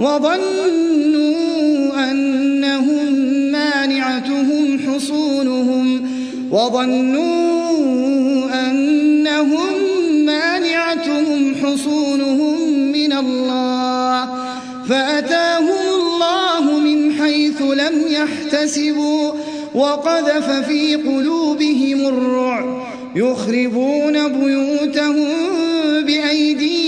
وظنوا أنهم مانعتهم حصونهم وظنوا أنهم مانعتهم حصونهم من الله فأتاهم الله من حيث لم يحتسبوا وقذف في قلوبهم الرعب يخربون بيوتهم بأيديهم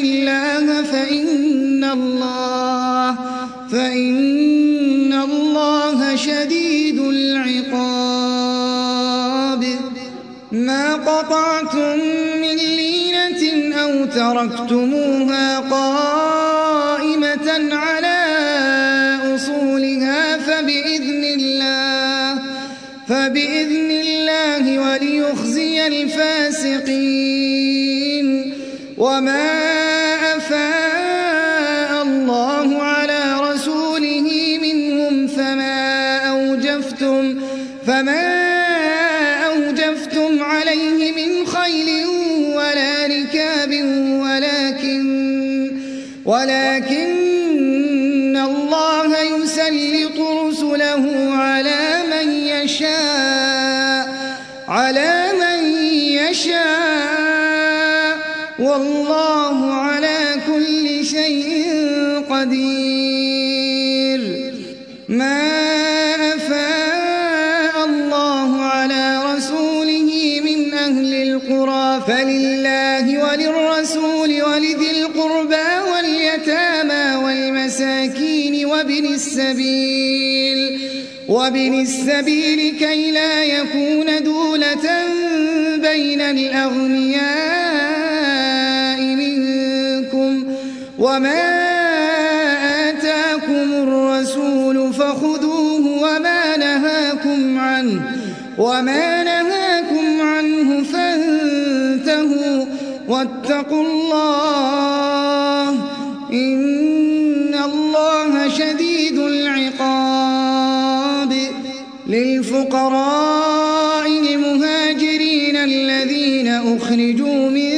الله فإن الله فإن الله شديد العقاب ما قطعتم من لينة أو تركتموها قائمة على أصولها فبإذن الله فبإذن الله وليخزي الفاسقين وما فما أوجفتم عليه من خيل ولا ركاب ولكن ولكن الله يسلط رسله على من يشاء على من يشاء. والله على كل شيء قدير. ما السبيل. وابن السبيل كي لا يكون دولة بين الأغنياء منكم. وما آتاكم الرسول فخذوه وما نهاكم عنه. وما نهاكم عنه فانتهوا. واتقوا الله إن الله شديد للفقراء المهاجرين الذين أخرجوا من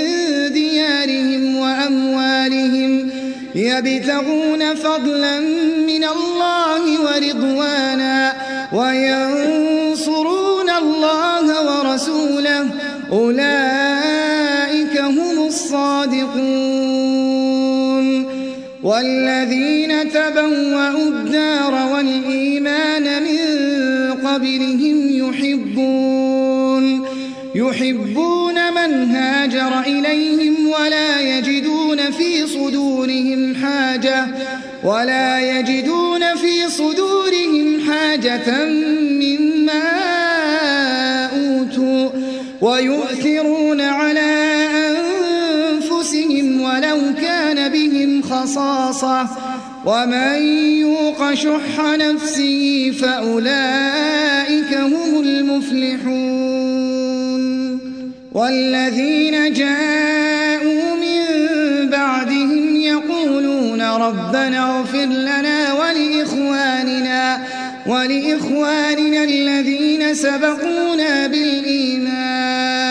ديارهم وأموالهم يبتغون فضلا من الله ورضوانا وينصرون الله ورسوله. أولئك هم الصادقون. والذين تبوأوا الدار قبلهم يحبون يحبون من هاجر إليهم ولا يجدون في صدورهم حاجة ولا يجدون في صدورهم حاجة مما أوتوا ويؤثرون على أنفسهم ولو كان بهم خصاصة. ومن يوق شح نفسه فأولئك هم المفلحون والذين جاءوا من بعدهم يقولون ربنا اغفر لنا ولإخواننا ولإخواننا الذين سبقونا بالإيمان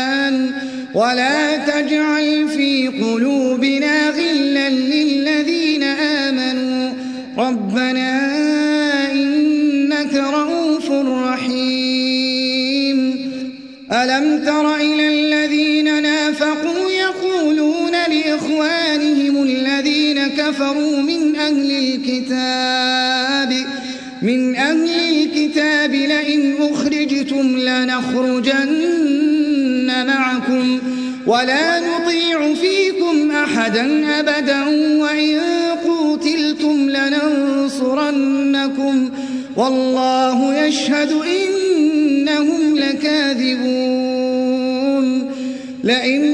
ولا تجعل في قلوبنا أهل الكتاب من أهل الكتاب لئن أخرجتم لنخرجن معكم ولا نطيع فيكم أحدا أبدا وإن قوتلتم لننصرنكم والله يشهد إنهم لكاذبون. لئن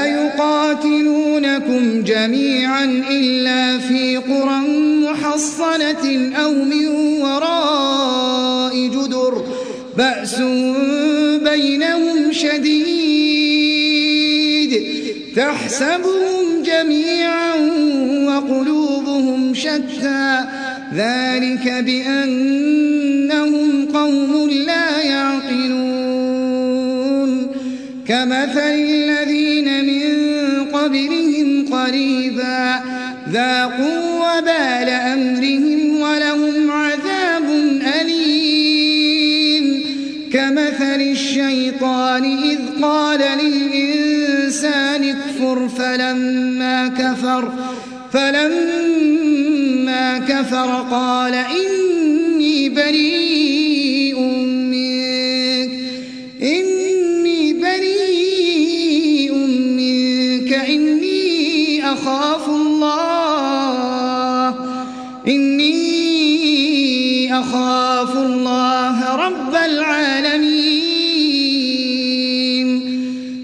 جميعا إلا في قرى محصنة أو من وراء جدر بأس بينهم شديد تحسبهم جميعا وقلوبهم شتى ذلك بأنهم قوم لا يعقلون كمثل الذين من قبلهم قريبا. ذاقوا وبال أمرهم ولهم عذاب أليم. كمثل الشيطان إذ قال للإنسان اكفر فلما كفر فلما كفر قال إني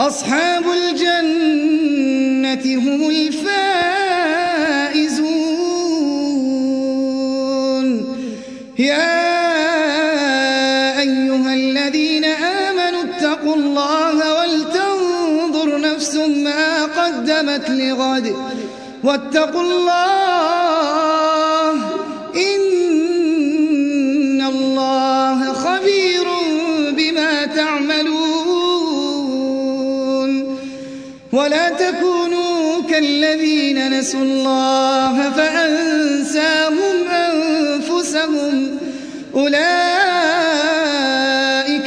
أصحاب الجنة هم الفائزون. يا أيها الذين آمنوا اتقوا الله ولتنظر نفس ما قدمت لغد. واتقوا الله كالذين نسوا الله فأنساهم أنفسهم. أولئك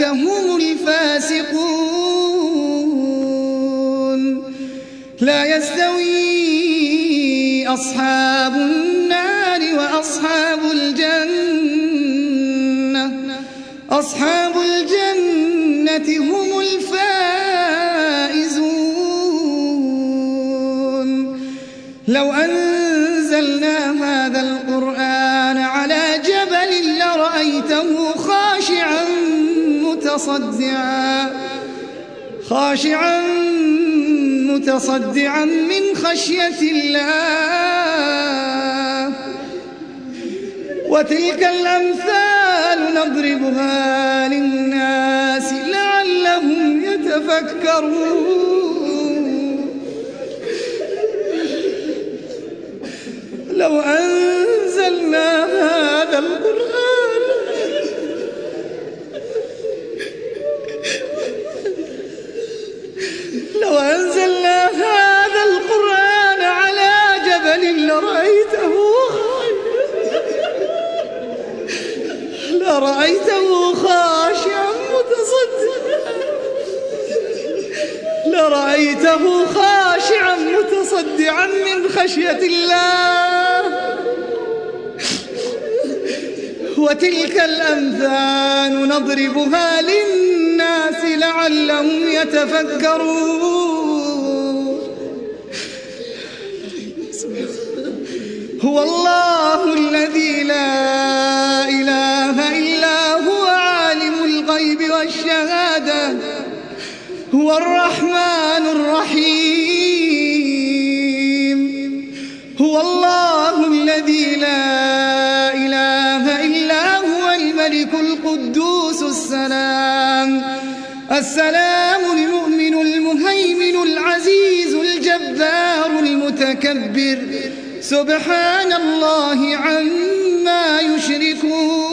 هم الفاسقون. لا يستوي أصحاب النار وأصحاب الجنة. أصحاب الجنة هم الفائزون متصدعا خاشعا متصدعا من خشية الله. وتلك الأمثال نضربها للناس لعلهم يتفكرون. لرأيته خاشعا متصدعا. لرأيته خاشعا متصدعا من خشية الله. وتلك الأمثال نضربها للناس لعلهم يتفكرون. هو الله الذي لا هو الرحمن الرحيم. هو الله الذي لا إله إلا هو الملك القدوس السلام. السلام المؤمن المهيمن العزيز الجبار المتكبر. سبحان الله عما يشركون.